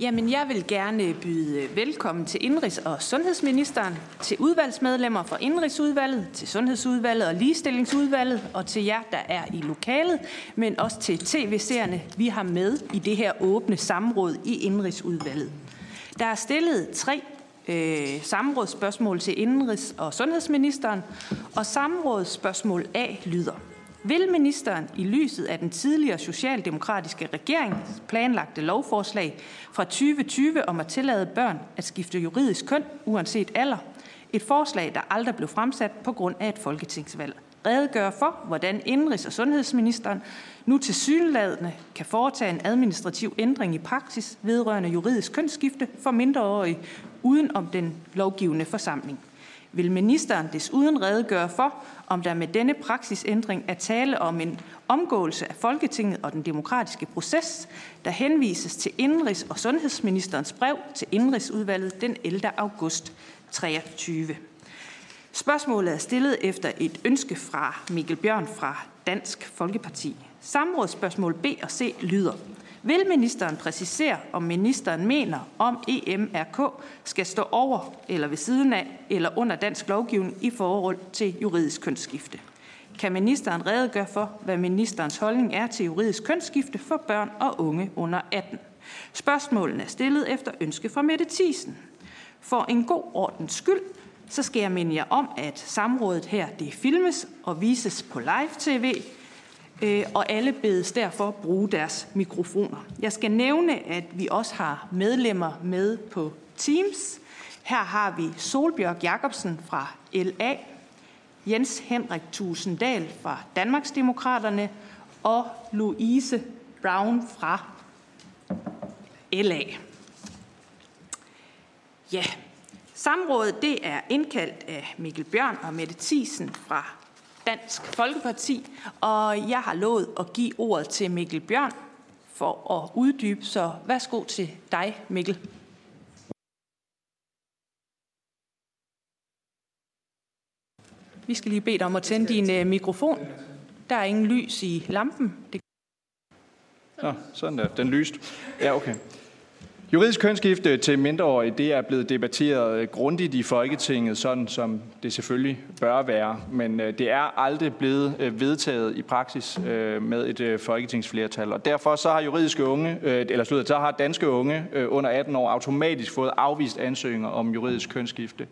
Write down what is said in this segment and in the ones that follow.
Jamen, jeg vil gerne byde øh, velkommen til Indrigs- og Sundhedsministeren, til udvalgsmedlemmer fra Indrigsudvalget, til Sundhedsudvalget og Ligestillingsudvalget, og til jer, der er i lokalet, men også til tv-seerne, vi har med i det her åbne samråd i Indrigsudvalget. Der er stillet tre øh, samrådsspørgsmål til Indrigs- og Sundhedsministeren, og samrådsspørgsmål A lyder. Vil ministeren i lyset af den tidligere socialdemokratiske regerings planlagte lovforslag fra 2020 om at tillade børn at skifte juridisk køn uanset alder, et forslag, der aldrig blev fremsat på grund af et folketingsvalg, redegøre for, hvordan indrigs- og sundhedsministeren nu til synladende kan foretage en administrativ ændring i praksis vedrørende juridisk kønsskifte for mindreårige uden om den lovgivende forsamling. Vil ministeren desuden redegøre for, om der med denne praksisændring er tale om en omgåelse af Folketinget og den demokratiske proces, der henvises til Indrigs- og Sundhedsministerens brev til Indrigsudvalget den 11. august 23. Spørgsmålet er stillet efter et ønske fra Mikkel Bjørn fra Dansk Folkeparti. Samrådsspørgsmål B og C lyder. Vil ministeren præcisere, om ministeren mener, om EMRK skal stå over eller ved siden af eller under dansk lovgivning i forhold til juridisk kønsskifte? Kan ministeren redegøre for, hvad ministerens holdning er til juridisk kønsskifte for børn og unge under 18? Spørgsmålene er stillet efter ønske fra Mette Thiesen. For en god ordens skyld, så skal jeg minde jer om, at samrådet her det filmes og vises på live-tv, Øh, og alle bedes derfor bruge deres mikrofoner. Jeg skal nævne, at vi også har medlemmer med på Teams. Her har vi Solbjørg Jacobsen fra LA, Jens Henrik Tusendal fra Danmarksdemokraterne og Louise Brown fra LA. Ja, samrådet det er indkaldt af Mikkel Bjørn og Mette Thiesen fra Dansk Folkeparti, og jeg har lovet at give ordet til Mikkel Bjørn for at uddybe, så værsgo til dig, Mikkel. Vi skal lige bede dig om at tænde din uh, mikrofon. Der er ingen lys i lampen. Det... Nå, sådan der. Den lyst. Ja, okay. Juridisk kønsskifte til mindreårige, det er blevet debatteret øh, grundigt i Folketinget, sådan som det selvfølgelig bør være. Men øh, det er aldrig blevet øh, vedtaget i praksis med et folketingsflertal. Og derfor så har juridiske unge, eller slutter, så har danske unge under 18 år automatisk fået afvist ansøgninger om juridisk kønsskifte,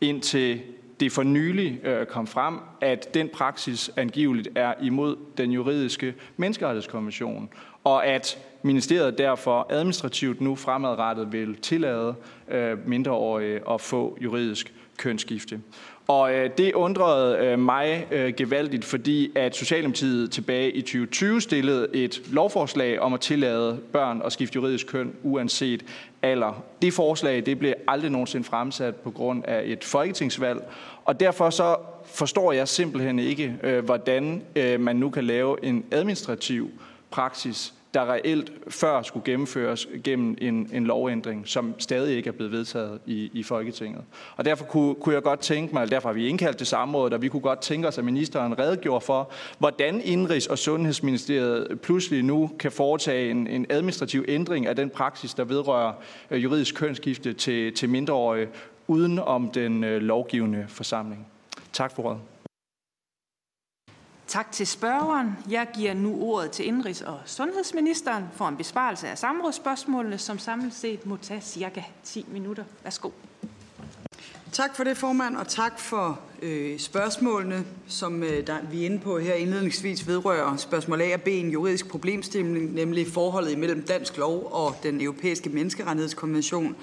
indtil det for nylig kom frem, at den praksis angiveligt er imod den juridiske menneskerettighedskonvention, og at ministeriet derfor administrativt nu fremadrettet vil tillade øh, mindreårige at få juridisk kønsskifte. Og øh, det undrede øh, mig øh, gevaldigt, fordi at Socialdemokratiet tilbage i 2020 stillede et lovforslag om at tillade børn at skifte juridisk køn uanset alder. Det forslag det blev aldrig nogensinde fremsat på grund af et folketingsvalg, og derfor så forstår jeg simpelthen ikke, øh, hvordan øh, man nu kan lave en administrativ praksis, der reelt før skulle gennemføres gennem en, en lovændring, som stadig ikke er blevet vedtaget i, i Folketinget. Og derfor kunne, kunne jeg godt tænke mig, derfor har vi indkaldt til samrådet, og vi kunne godt tænke os, at ministeren redegjorde for, hvordan Indrigs- og Sundhedsministeriet pludselig nu kan foretage en, en administrativ ændring af den praksis, der vedrører øh, juridisk kønsskifte til, til mindreårige, uden om den øh, lovgivende forsamling. Tak for ordet. Tak til spørgeren. Jeg giver nu ordet til Indrigs- og Sundhedsministeren for en besvarelse af samrådsspørgsmålene, som samlet set må tage cirka 10 minutter. Værsgo. Tak for det, formand, og tak for øh, spørgsmålene, som øh, der, vi er inde på her indledningsvis vedrører spørgsmål A og B en juridisk problemstilling, nemlig forholdet imellem dansk lov og den europæiske menneskerettighedskonvention,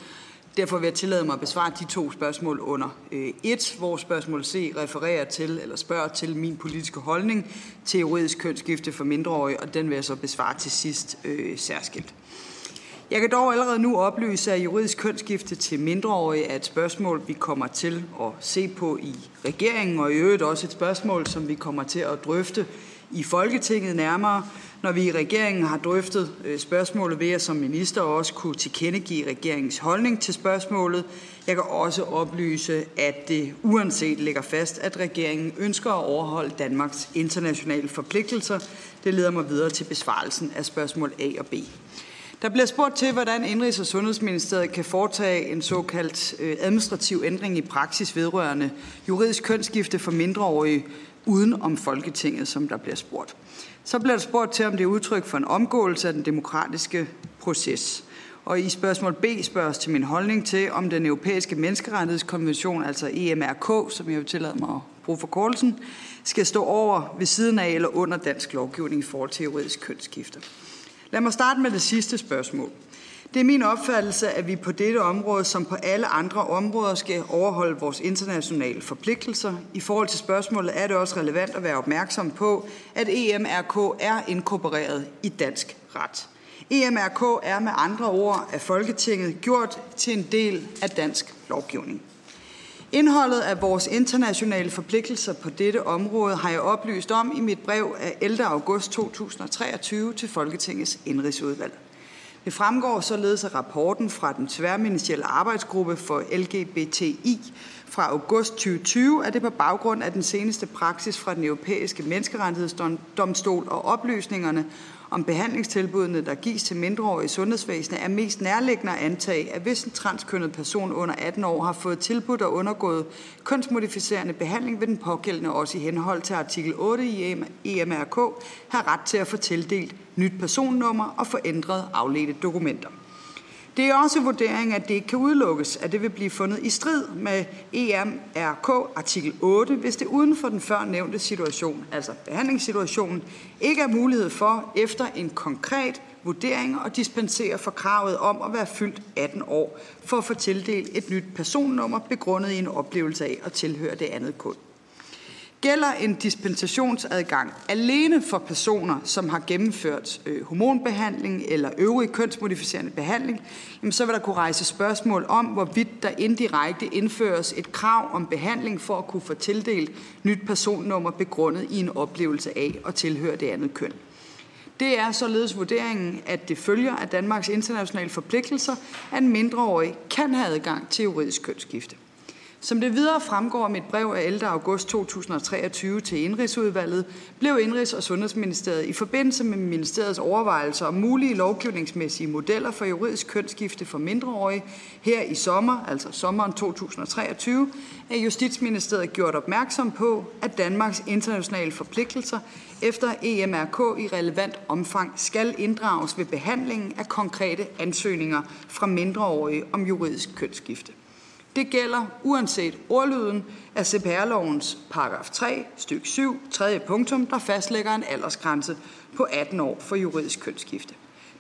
Derfor vil jeg tillade mig at besvare de to spørgsmål under øh, et, hvor spørgsmål C refererer til eller spørger til min politiske holdning til juridisk kønsskifte for mindreårige, og den vil jeg så besvare til sidst øh, særskilt. Jeg kan dog allerede nu oplyse, at juridisk kønsskifte til mindreårige er et spørgsmål, vi kommer til at se på i regeringen, og i øvrigt også et spørgsmål, som vi kommer til at drøfte i Folketinget nærmere, når vi i regeringen har drøftet øh, spørgsmålet, ved at som minister også kunne tilkendegive regeringens holdning til spørgsmålet. Jeg kan også oplyse, at det uanset ligger fast, at regeringen ønsker at overholde Danmarks internationale forpligtelser. Det leder mig videre til besvarelsen af spørgsmål A og B. Der bliver spurgt til, hvordan Indrigs- og Sundhedsministeriet kan foretage en såkaldt øh, administrativ ændring i praksis vedrørende juridisk kønsskifte for mindreårige uden om Folketinget, som der bliver spurgt. Så bliver der spurgt til, om det er udtryk for en omgåelse af den demokratiske proces. Og i spørgsmål B spørges til min holdning til, om den europæiske menneskerettighedskonvention, altså EMRK, som jeg vil tillade mig at bruge for kortelsen, skal stå over ved siden af eller under dansk lovgivning i forhold til juridisk kønsskifte. Lad mig starte med det sidste spørgsmål. Det er min opfattelse, at vi på dette område, som på alle andre områder, skal overholde vores internationale forpligtelser. I forhold til spørgsmålet er det også relevant at være opmærksom på, at EMRK er inkorporeret i dansk ret. EMRK er med andre ord af Folketinget gjort til en del af dansk lovgivning. Indholdet af vores internationale forpligtelser på dette område har jeg oplyst om i mit brev af 11. august 2023 til Folketingets indrigsudvalg. Det fremgår således af rapporten fra den tværministerielle arbejdsgruppe for LGBTI fra august 2020, at det på baggrund af den seneste praksis fra den europæiske menneskerettighedsdomstol og oplysningerne om behandlingstilbudene, der gives til mindreårige i sundhedsvæsenet, er mest nærliggende at antage, at hvis en transkønnet person under 18 år har fået tilbudt og undergået kønsmodificerende behandling, vil den pågældende også i henhold til artikel 8 i EMRK have ret til at få tildelt nyt personnummer og få ændret afledte dokumenter. Det er også vurdering, at det ikke kan udelukkes, at det vil blive fundet i strid med EMRK artikel 8, hvis det uden for den før nævnte situation, altså behandlingssituationen, ikke er mulighed for efter en konkret vurdering at dispensere for kravet om at være fyldt 18 år for at få tildelt et nyt personnummer begrundet i en oplevelse af at tilhøre det andet køn gælder en dispensationsadgang alene for personer, som har gennemført øh, hormonbehandling eller øvrig kønsmodificerende behandling, jamen så vil der kunne rejse spørgsmål om, hvorvidt der indirekte indføres et krav om behandling for at kunne få tildelt nyt personnummer begrundet i en oplevelse af at tilhøre det andet køn. Det er således vurderingen, at det følger af Danmarks internationale forpligtelser, at en mindreårig kan have adgang til juridisk kønsskifte. Som det videre fremgår af mit brev af 11. august 2023 til Indrigsudvalget, blev Indrigs- og Sundhedsministeriet i forbindelse med ministeriets overvejelser om mulige lovgivningsmæssige modeller for juridisk kønsskifte for mindreårige her i sommer, altså sommeren 2023, af Justitsministeriet gjort opmærksom på, at Danmarks internationale forpligtelser efter EMRK i relevant omfang skal inddrages ved behandlingen af konkrete ansøgninger fra mindreårige om juridisk kønsskifte. Det gælder uanset ordlyden af CPR-lovens paragraf 3, styk 7, tredje punktum, der fastlægger en aldersgrænse på 18 år for juridisk kønsskifte.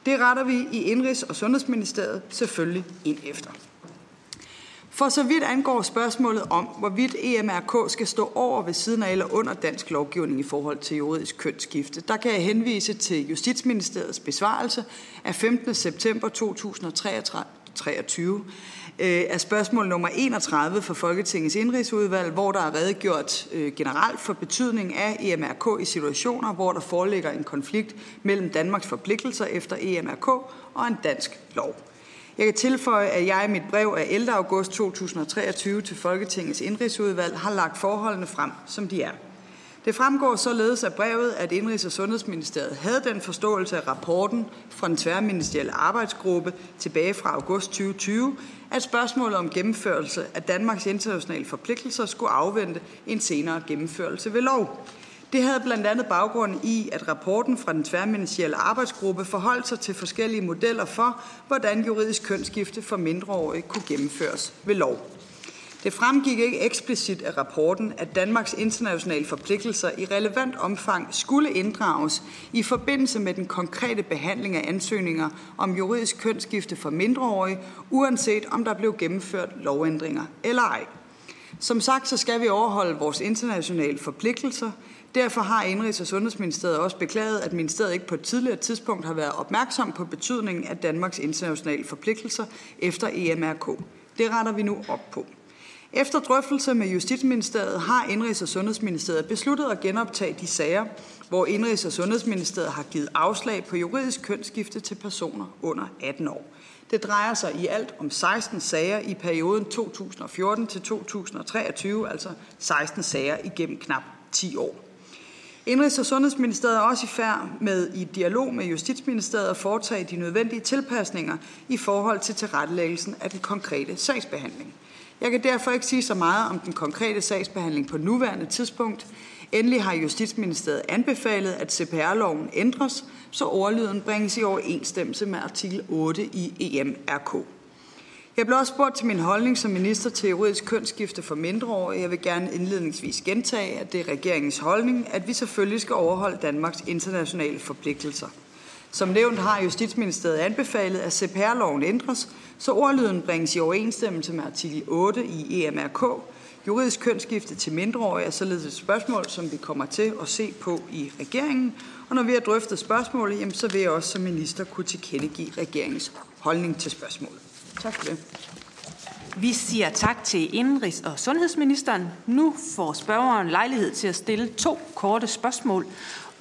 Det retter vi i Indrigs- og Sundhedsministeriet selvfølgelig ind efter. For så vidt angår spørgsmålet om, hvorvidt EMRK skal stå over ved siden af eller under dansk lovgivning i forhold til juridisk kønsskifte, der kan jeg henvise til Justitsministeriets besvarelse af 15. september 2023 øh, spørgsmål nummer 31 for Folketingets indrigsudvalg, hvor der er redegjort øh, generelt for betydning af EMRK i situationer, hvor der foreligger en konflikt mellem Danmarks forpligtelser efter EMRK og en dansk lov. Jeg kan tilføje, at jeg i mit brev af 11. august 2023 til Folketingets indrigsudvalg har lagt forholdene frem, som de er. Det fremgår således af brevet, at Indrigs- og Sundhedsministeriet havde den forståelse af rapporten fra den tværministerielle arbejdsgruppe tilbage fra august 2020, at spørgsmålet om gennemførelse af Danmarks internationale forpligtelser skulle afvente en senere gennemførelse ved lov. Det havde blandt andet baggrund i, at rapporten fra den tværministerielle arbejdsgruppe forholdt sig til forskellige modeller for, hvordan juridisk kønsskifte for mindreårige kunne gennemføres ved lov. Det fremgik ikke eksplicit af rapporten, at Danmarks internationale forpligtelser i relevant omfang skulle inddrages i forbindelse med den konkrete behandling af ansøgninger om juridisk kønsskifte for mindreårige, uanset om der blev gennemført lovændringer eller ej. Som sagt, så skal vi overholde vores internationale forpligtelser. Derfor har Indrigs- og Sundhedsministeriet også beklaget, at ministeriet ikke på et tidligere tidspunkt har været opmærksom på betydningen af Danmarks internationale forpligtelser efter EMRK. Det retter vi nu op på. Efter drøftelse med Justitsministeriet har Indrigs- og Sundhedsministeriet besluttet at genoptage de sager, hvor Indrigs- og Sundhedsministeriet har givet afslag på juridisk kønsskifte til personer under 18 år. Det drejer sig i alt om 16 sager i perioden 2014 til 2023, altså 16 sager igennem knap 10 år. Indrigs- og Sundhedsministeriet er også i færd med i dialog med Justitsministeriet at foretage de nødvendige tilpasninger i forhold til tilrettelæggelsen af den konkrete sagsbehandling. Jeg kan derfor ikke sige så meget om den konkrete sagsbehandling på nuværende tidspunkt. Endelig har Justitsministeriet anbefalet, at CPR-loven ændres, så overlyden bringes i overensstemmelse med artikel 8 i EMRK. Jeg blev også spurgt til min holdning som minister til juridisk kønsskifte for mindreårige. Jeg vil gerne indledningsvis gentage, at det er regeringens holdning, at vi selvfølgelig skal overholde Danmarks internationale forpligtelser. Som nævnt har Justitsministeriet anbefalet, at CPR-loven ændres, så ordlyden bringes i overensstemmelse med artikel 8 i EMRK. Juridisk kønsskifte til mindreårige er således et spørgsmål, som vi kommer til at se på i regeringen. Og når vi har drøftet spørgsmålet, jamen, så vil jeg også som minister kunne tilkendegive regeringens holdning til spørgsmålet. Tak for det. Vi siger tak til Indenrigs- og Sundhedsministeren. Nu får spørgeren lejlighed til at stille to korte spørgsmål,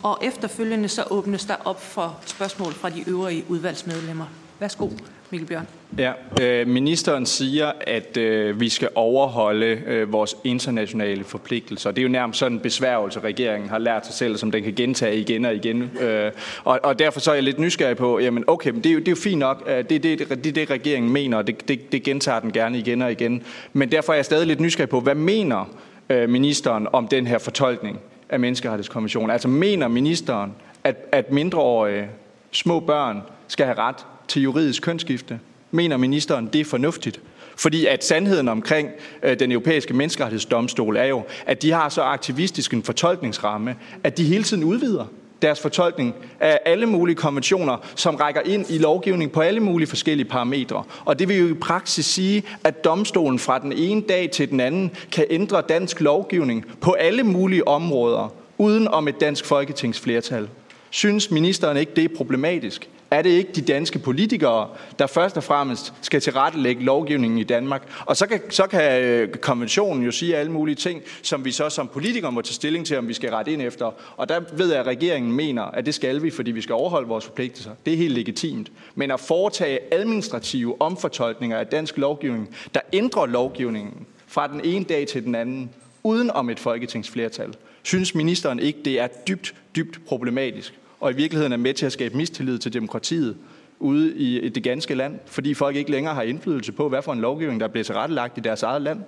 og efterfølgende så åbnes der op for spørgsmål fra de øvrige udvalgsmedlemmer. Værsgo, Mikkel Bjørn. Ja, øh, ministeren siger, at øh, vi skal overholde øh, vores internationale forpligtelser. Det er jo nærmest sådan en besværgelse, regeringen har lært sig selv, som den kan gentage igen og igen. Øh, og, og derfor så er jeg lidt nysgerrig på, jamen okay, men det, er jo, det er jo fint nok, det er det, det, det, det regeringen mener, og det, det, det gentager den gerne igen og igen. Men derfor er jeg stadig lidt nysgerrig på, hvad mener øh, ministeren om den her fortolkning af menneskerettighedskonventionen? Altså mener ministeren, at, at mindreårige små børn skal have ret til juridisk kønsskifte? Mener ministeren, det er fornuftigt? Fordi at sandheden omkring øh, den europæiske menneskerettighedsdomstol er jo, at de har så aktivistisk en fortolkningsramme, at de hele tiden udvider deres fortolkning af alle mulige konventioner, som rækker ind i lovgivning på alle mulige forskellige parametre. Og det vil jo i praksis sige, at domstolen fra den ene dag til den anden kan ændre dansk lovgivning på alle mulige områder, uden om et dansk folketingsflertal. Synes ministeren ikke, det er problematisk? Er det ikke de danske politikere, der først og fremmest skal tilrettelægge lovgivningen i Danmark? Og så kan, så kan øh, konventionen jo sige alle mulige ting, som vi så som politikere må tage stilling til, om vi skal rette ind efter. Og der ved jeg, at regeringen mener, at det skal vi, fordi vi skal overholde vores forpligtelser. Det er helt legitimt. Men at foretage administrative omfortolkninger af dansk lovgivning, der ændrer lovgivningen fra den ene dag til den anden, uden om et folketingsflertal, synes ministeren ikke, det er dybt, dybt problematisk? Og i virkeligheden er med til at skabe mistillid til demokratiet ude i det ganske land, fordi folk ikke længere har indflydelse på, hvad for en lovgivning, der bliver tilrettelagt i deres eget land.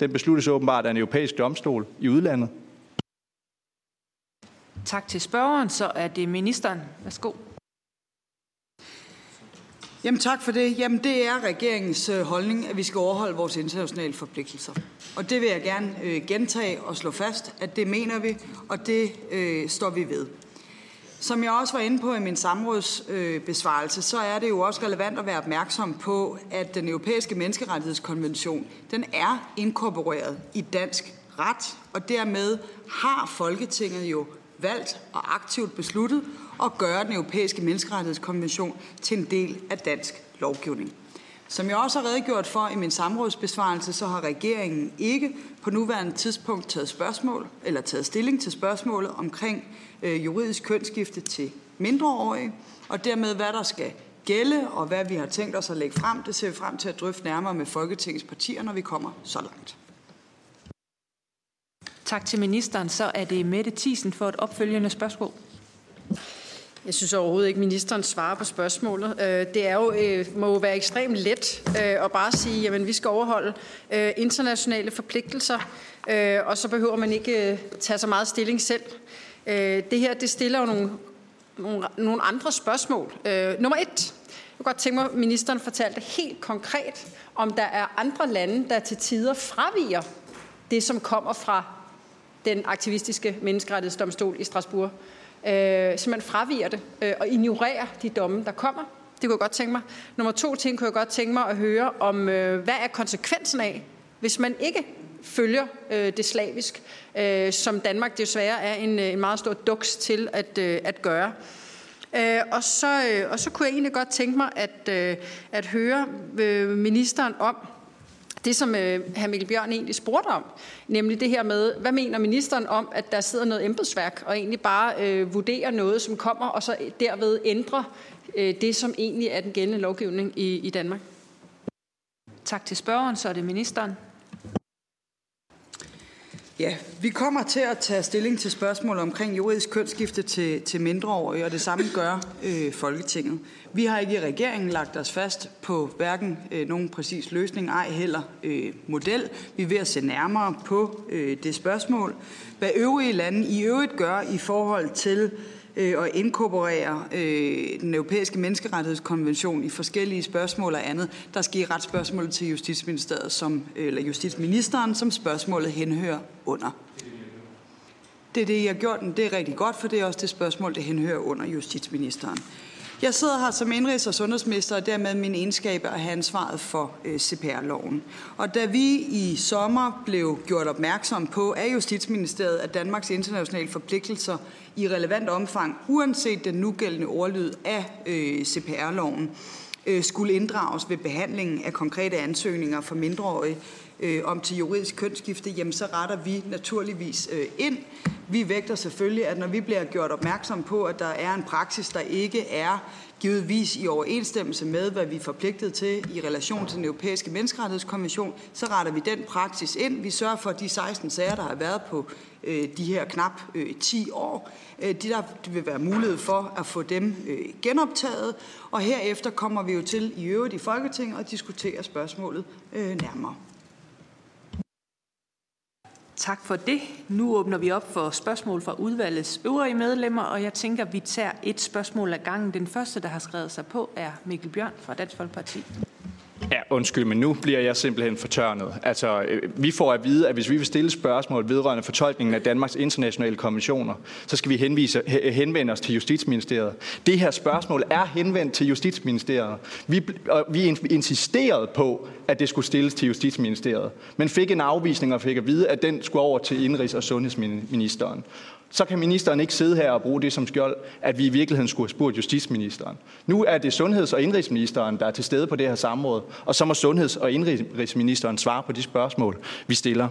Den besluttes åbenbart af en europæisk domstol i udlandet. Tak til spørgeren. Så er det ministeren. Værsgo. Jamen tak for det. Jamen det er regeringens øh, holdning, at vi skal overholde vores internationale forpligtelser. Og det vil jeg gerne øh, gentage og slå fast, at det mener vi, og det øh, står vi ved. Som jeg også var inde på i min samrådsbesvarelse, så er det jo også relevant at være opmærksom på, at den europæiske menneskerettighedskonvention, den er inkorporeret i dansk ret, og dermed har Folketinget jo valgt og aktivt besluttet at gøre den europæiske menneskerettighedskonvention til en del af dansk lovgivning. Som jeg også har redegjort for i min samrådsbesvarelse, så har regeringen ikke på nuværende tidspunkt taget spørgsmål eller taget stilling til spørgsmålet omkring øh, juridisk kønsskifte til mindreårige, og dermed hvad der skal gælde, og hvad vi har tænkt os at lægge frem, det ser vi frem til at drøfte nærmere med Folketingets partier, når vi kommer så langt. Tak til ministeren. Så er det Mette Thiesen for et opfølgende spørgsmål. Jeg synes overhovedet ikke, at ministeren svarer på spørgsmålet. Øh, det er jo, øh, må jo være ekstremt let øh, at bare sige, at vi skal overholde internationale forpligtelser, og så behøver man ikke tage så meget stilling selv. Det her, det stiller jo nogle, nogle, nogle andre spørgsmål. Nummer et, jeg kunne godt tænke mig, at ministeren fortalte helt konkret, om der er andre lande, der til tider fraviger det, som kommer fra den aktivistiske menneskerettighedsdomstol i Strasbourg øh, simpelthen fraviger det øh, og ignorerer de domme, der kommer. Det kunne jeg godt tænke mig. Nummer to ting kunne jeg godt tænke mig at høre om, øh, hvad er konsekvensen af, hvis man ikke følger øh, det slavisk, øh, som Danmark desværre er en, øh, en meget stor duks til at, øh, at gøre. Øh, og, så, øh, og så kunne jeg egentlig godt tænke mig at, øh, at høre øh, ministeren om, det, som øh, hr. Mikkel Bjørn egentlig spurgte om, nemlig det her med, hvad mener ministeren om, at der sidder noget embedsværk og egentlig bare øh, vurderer noget, som kommer, og så derved ændrer øh, det, som egentlig er den gældende lovgivning i, i Danmark? Tak til spørgeren, så er det ministeren. Ja, vi kommer til at tage stilling til spørgsmål omkring juridisk kønsskifte til, til mindreårige, og det samme gør øh, Folketinget. Vi har ikke i regeringen lagt os fast på hverken øh, nogen præcis løsning, ej heller øh, model. Vi er ved at se nærmere på øh, det spørgsmål. Hvad øvrige lande i øvrigt gør i forhold til øh, og inkorporere øh, den europæiske menneskerettighedskonvention i forskellige spørgsmål og andet, der skal i retsspørgsmålet til Justitsministeriet som, eller Justitsministeren, som spørgsmålet henhører under. Det er det, I har gjort, det er rigtig godt, for det er også det spørgsmål, det henhører under Justitsministeren. Jeg sidder her som indrigs- og sundhedsminister, og dermed min egenskab at have ansvaret for øh, CPR-loven. Og da vi i sommer blev gjort opmærksom på af Justitsministeriet, at Danmarks internationale forpligtelser i relevant omfang, uanset den nugældende ordlyd af øh, CPR-loven, øh, skulle inddrages ved behandlingen af konkrete ansøgninger for mindreårige øh, om til juridisk kønsskifte, jamen så retter vi naturligvis øh, ind. Vi vægter selvfølgelig, at når vi bliver gjort opmærksom på, at der er en praksis, der ikke er givetvis i overensstemmelse med, hvad vi er forpligtet til i relation til den europæiske menneskerettighedskonvention, så retter vi den praksis ind. Vi sørger for, at de 16 sager, der har været på øh, de her knap øh, 10 år, øh, de der vil være mulighed for at få dem øh, genoptaget. Og herefter kommer vi jo til i øvrigt i Folketinget at diskutere spørgsmålet øh, nærmere. Tak for det. Nu åbner vi op for spørgsmål fra udvalgets øvrige medlemmer, og jeg tænker, at vi tager et spørgsmål ad gangen. Den første, der har skrevet sig på, er Mikkel Bjørn fra Dansk Folkeparti. Ja, undskyld, men nu bliver jeg simpelthen fortørnet. Altså, øh, vi får at vide, at hvis vi vil stille spørgsmål vedrørende fortolkningen af Danmarks internationale konventioner, så skal vi henvise, henvende os til Justitsministeriet. Det her spørgsmål er henvendt til Justitsministeriet. Vi, og vi insisterede på, at det skulle stilles til Justitsministeriet, men fik en afvisning og fik at vide, at den skulle over til Indrigs- og Sundhedsministeren så kan ministeren ikke sidde her og bruge det som skjold, at vi i virkeligheden skulle have spurgt justitsministeren. Nu er det sundheds- og indrigsministeren, der er til stede på det her samråd, og så må sundheds- og indrigsministeren svare på de spørgsmål, vi stiller.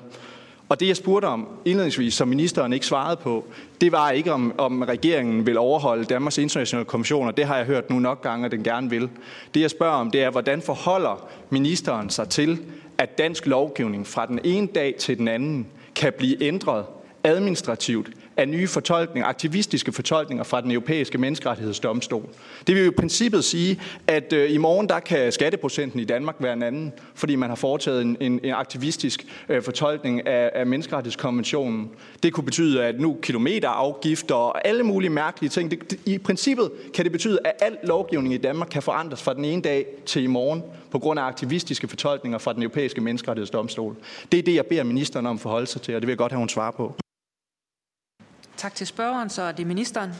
Og det, jeg spurgte om indledningsvis, som ministeren ikke svarede på, det var ikke, om, om regeringen vil overholde Danmarks internationale kommissioner. Det har jeg hørt nu nok gange, at den gerne vil. Det, jeg spørger om, det er, hvordan forholder ministeren sig til, at dansk lovgivning fra den ene dag til den anden kan blive ændret administrativt af nye fortolkninger, aktivistiske fortolkninger fra den europæiske menneskerettighedsdomstol. Det vil jo i princippet sige, at øh, i morgen der kan skatteprocenten i Danmark være en anden, fordi man har foretaget en, en, en aktivistisk øh, fortolkning af, af menneskerettighedskonventionen. Det kunne betyde, at nu kilometerafgifter og alle mulige mærkelige ting, det, det, i princippet kan det betyde, at al lovgivning i Danmark kan forandres fra den ene dag til i morgen på grund af aktivistiske fortolkninger fra den europæiske menneskerettighedsdomstol. Det er det, jeg beder ministeren om at forholde sig til, og det vil jeg godt have, hun svarer på. Tak til spørgeren, så er det ministeren.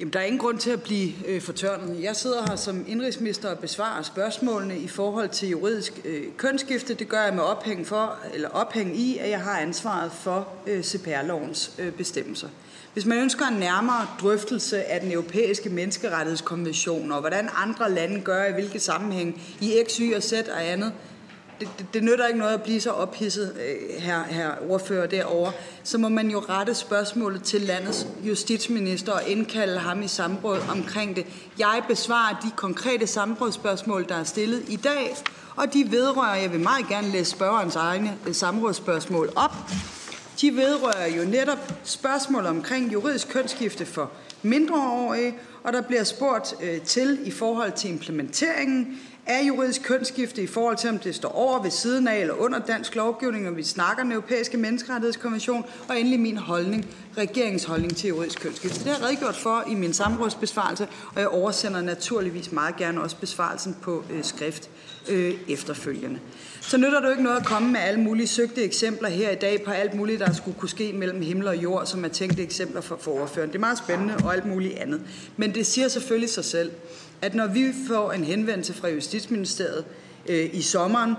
Jamen, der er ingen grund til at blive øh, fortørnet. Jeg sidder her som indrigsminister og besvarer spørgsmålene i forhold til juridisk øh, kønsskifte. Det gør jeg med ophæng, for, eller ophæng i, at jeg har ansvaret for øh, CPR-lovens øh, bestemmelser. Hvis man ønsker en nærmere drøftelse af den europæiske menneskerettighedskonvention og hvordan andre lande gør i hvilke sammenhæng i X, Y og Z og andet, det, det, det nytter ikke noget at blive så ophidset, øh, her, her ordfører derovre. Så må man jo rette spørgsmålet til landets justitsminister og indkalde ham i samråd omkring det. Jeg besvarer de konkrete samrådsspørgsmål, der er stillet i dag, og de vedrører, jeg vil meget gerne læse spørgerens egne øh, samrådsspørgsmål op. De vedrører jo netop spørgsmål omkring juridisk kønsskifte for mindreårige, og der bliver spurgt øh, til i forhold til implementeringen af juridisk kønsskifte i forhold til, om det står over, ved siden af eller under dansk lovgivning, når vi snakker den europæiske menneskerettighedskonvention, og endelig min holdning, regeringens holdning til juridisk kønsskifte. Det har jeg redegjort for i min samrådsbesvarelse, og jeg oversender naturligvis meget gerne også besvarelsen på øh, skrift øh, efterfølgende. Så nytter det jo ikke noget at komme med alle mulige søgte eksempler her i dag på alt muligt, der skulle kunne ske mellem himmel og jord, som er tænkte eksempler for, for overføren. Det er meget spændende og alt muligt andet. Men det siger selvfølgelig sig selv, at når vi får en henvendelse fra Justitsministeriet øh, i sommeren,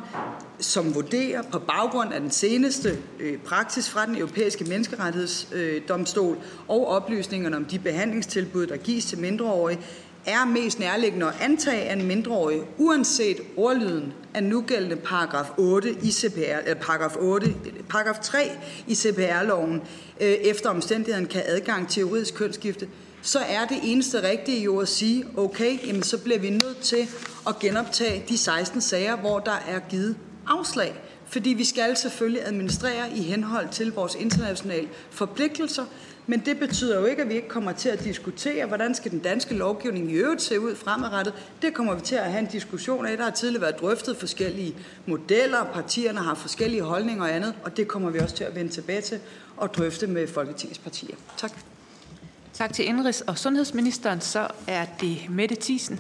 som vurderer på baggrund af den seneste øh, praksis fra den europæiske menneskerettighedsdomstol øh, og oplysningerne om de behandlingstilbud, der gives til mindreårige, er mest nærliggende at antage, at en mindreårig, uanset ordlyden af nugældende paragraf 8 i CPR, eller paragraf 8, paragraf 3 i CPR-loven, øh, efter omstændigheden kan adgang til juridisk kønsskifte, så er det eneste rigtige jo at sige, okay, jamen så bliver vi nødt til at genoptage de 16 sager, hvor der er givet afslag. Fordi vi skal selvfølgelig administrere i henhold til vores internationale forpligtelser, men det betyder jo ikke, at vi ikke kommer til at diskutere, hvordan skal den danske lovgivning i øvrigt se ud fremadrettet. Det kommer vi til at have en diskussion af. Der har tidligere været drøftet forskellige modeller, partierne har forskellige holdninger og andet, og det kommer vi også til at vende tilbage til og drøfte med Folketingets partier. Tak. Tak til indrigs- og sundhedsministeren. Så er det Mette Thiesen.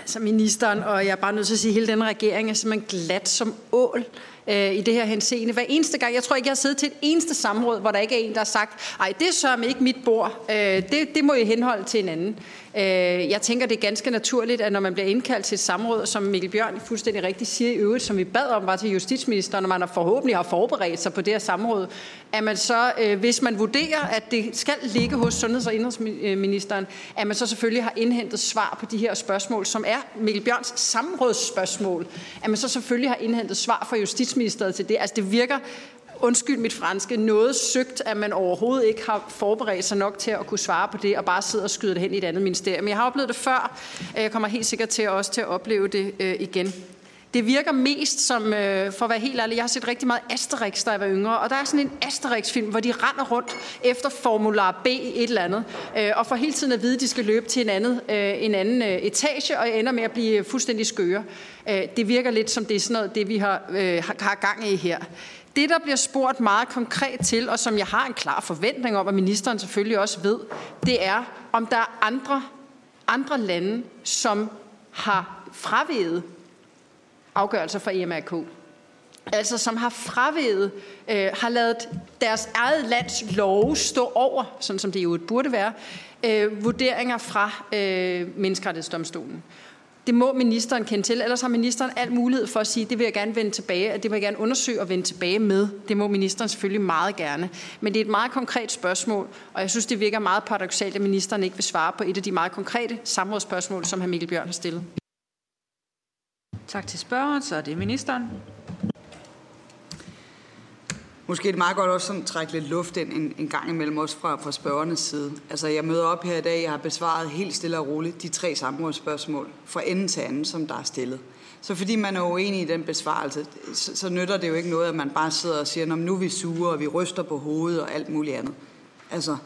Altså ministeren, og jeg er bare nødt til at sige, at hele den regering er simpelthen glat som ål øh, i det her henseende. Hver eneste gang, jeg tror ikke, jeg har siddet til et eneste samråd, hvor der ikke er en, der har sagt, ej, det er ikke mit bord, øh, det, det må I henholde til en anden. Øh, jeg tænker, det er ganske naturligt, at når man bliver indkaldt til et samråd, som Mikkel Bjørn fuldstændig rigtigt siger i øvrigt, som vi bad om, var til justitsministeren, og man forhåbentlig har forberedt sig på det her samråd, at man så, øh, hvis man vurderer, at det skal ligge hos sundheds- og indrigsministeren, at man så selvfølgelig har indhentet svar på de her spørgsmål, som er Mikkel Bjørns samrådsspørgsmål, at man så selvfølgelig har indhentet svar fra Justitsministeriet til det. Altså det virker undskyld mit franske, noget søgt, at man overhovedet ikke har forberedt sig nok til at kunne svare på det, og bare sidde og skyde det hen i et andet ministerium. Jeg har oplevet det før, og jeg kommer helt sikkert til også til at opleve det øh, igen. Det virker mest som, øh, for at være helt ærlig, jeg har set rigtig meget Asterix, da jeg var yngre, og der er sådan en Asterix-film, hvor de render rundt efter Formular B et eller andet, øh, og får hele tiden at vide, at de skal løbe til en, andet, øh, en anden øh, etage, og ender med at blive fuldstændig skøre. Øh, det virker lidt som det er sådan noget, det vi har, øh, har gang i her. Det, der bliver spurgt meget konkret til, og som jeg har en klar forventning om, at ministeren selvfølgelig også ved, det er, om der er andre, andre lande, som har fraveget afgørelser fra EMRK. Altså som har fraveget, øh, har lavet deres eget lands love stå over, sådan som det jo burde være, øh, vurderinger fra øh, menneskerettighedsdomstolen. Det må ministeren kende til, ellers har ministeren al mulighed for at sige, det vil jeg gerne vende tilbage, det vil jeg gerne undersøge og vende tilbage med. Det må ministeren selvfølgelig meget gerne. Men det er et meget konkret spørgsmål, og jeg synes, det virker meget paradoxalt, at ministeren ikke vil svare på et af de meget konkrete samrådsspørgsmål, som hr. Mikkel Bjørn har stillet. Tak til spørgeren, så er det ministeren. Måske er det meget godt også sådan at trække lidt luft ind en, en gang imellem også fra, fra spørgernes side. Altså jeg møder op her i dag, jeg har besvaret helt stille og roligt de tre samrådsspørgsmål fra ende til anden, som der er stillet. Så fordi man er uenig i den besvarelse, så, så nytter det jo ikke noget, at man bare sidder og siger, nu er vi sure, og vi ryster på hovedet og alt muligt andet. Altså,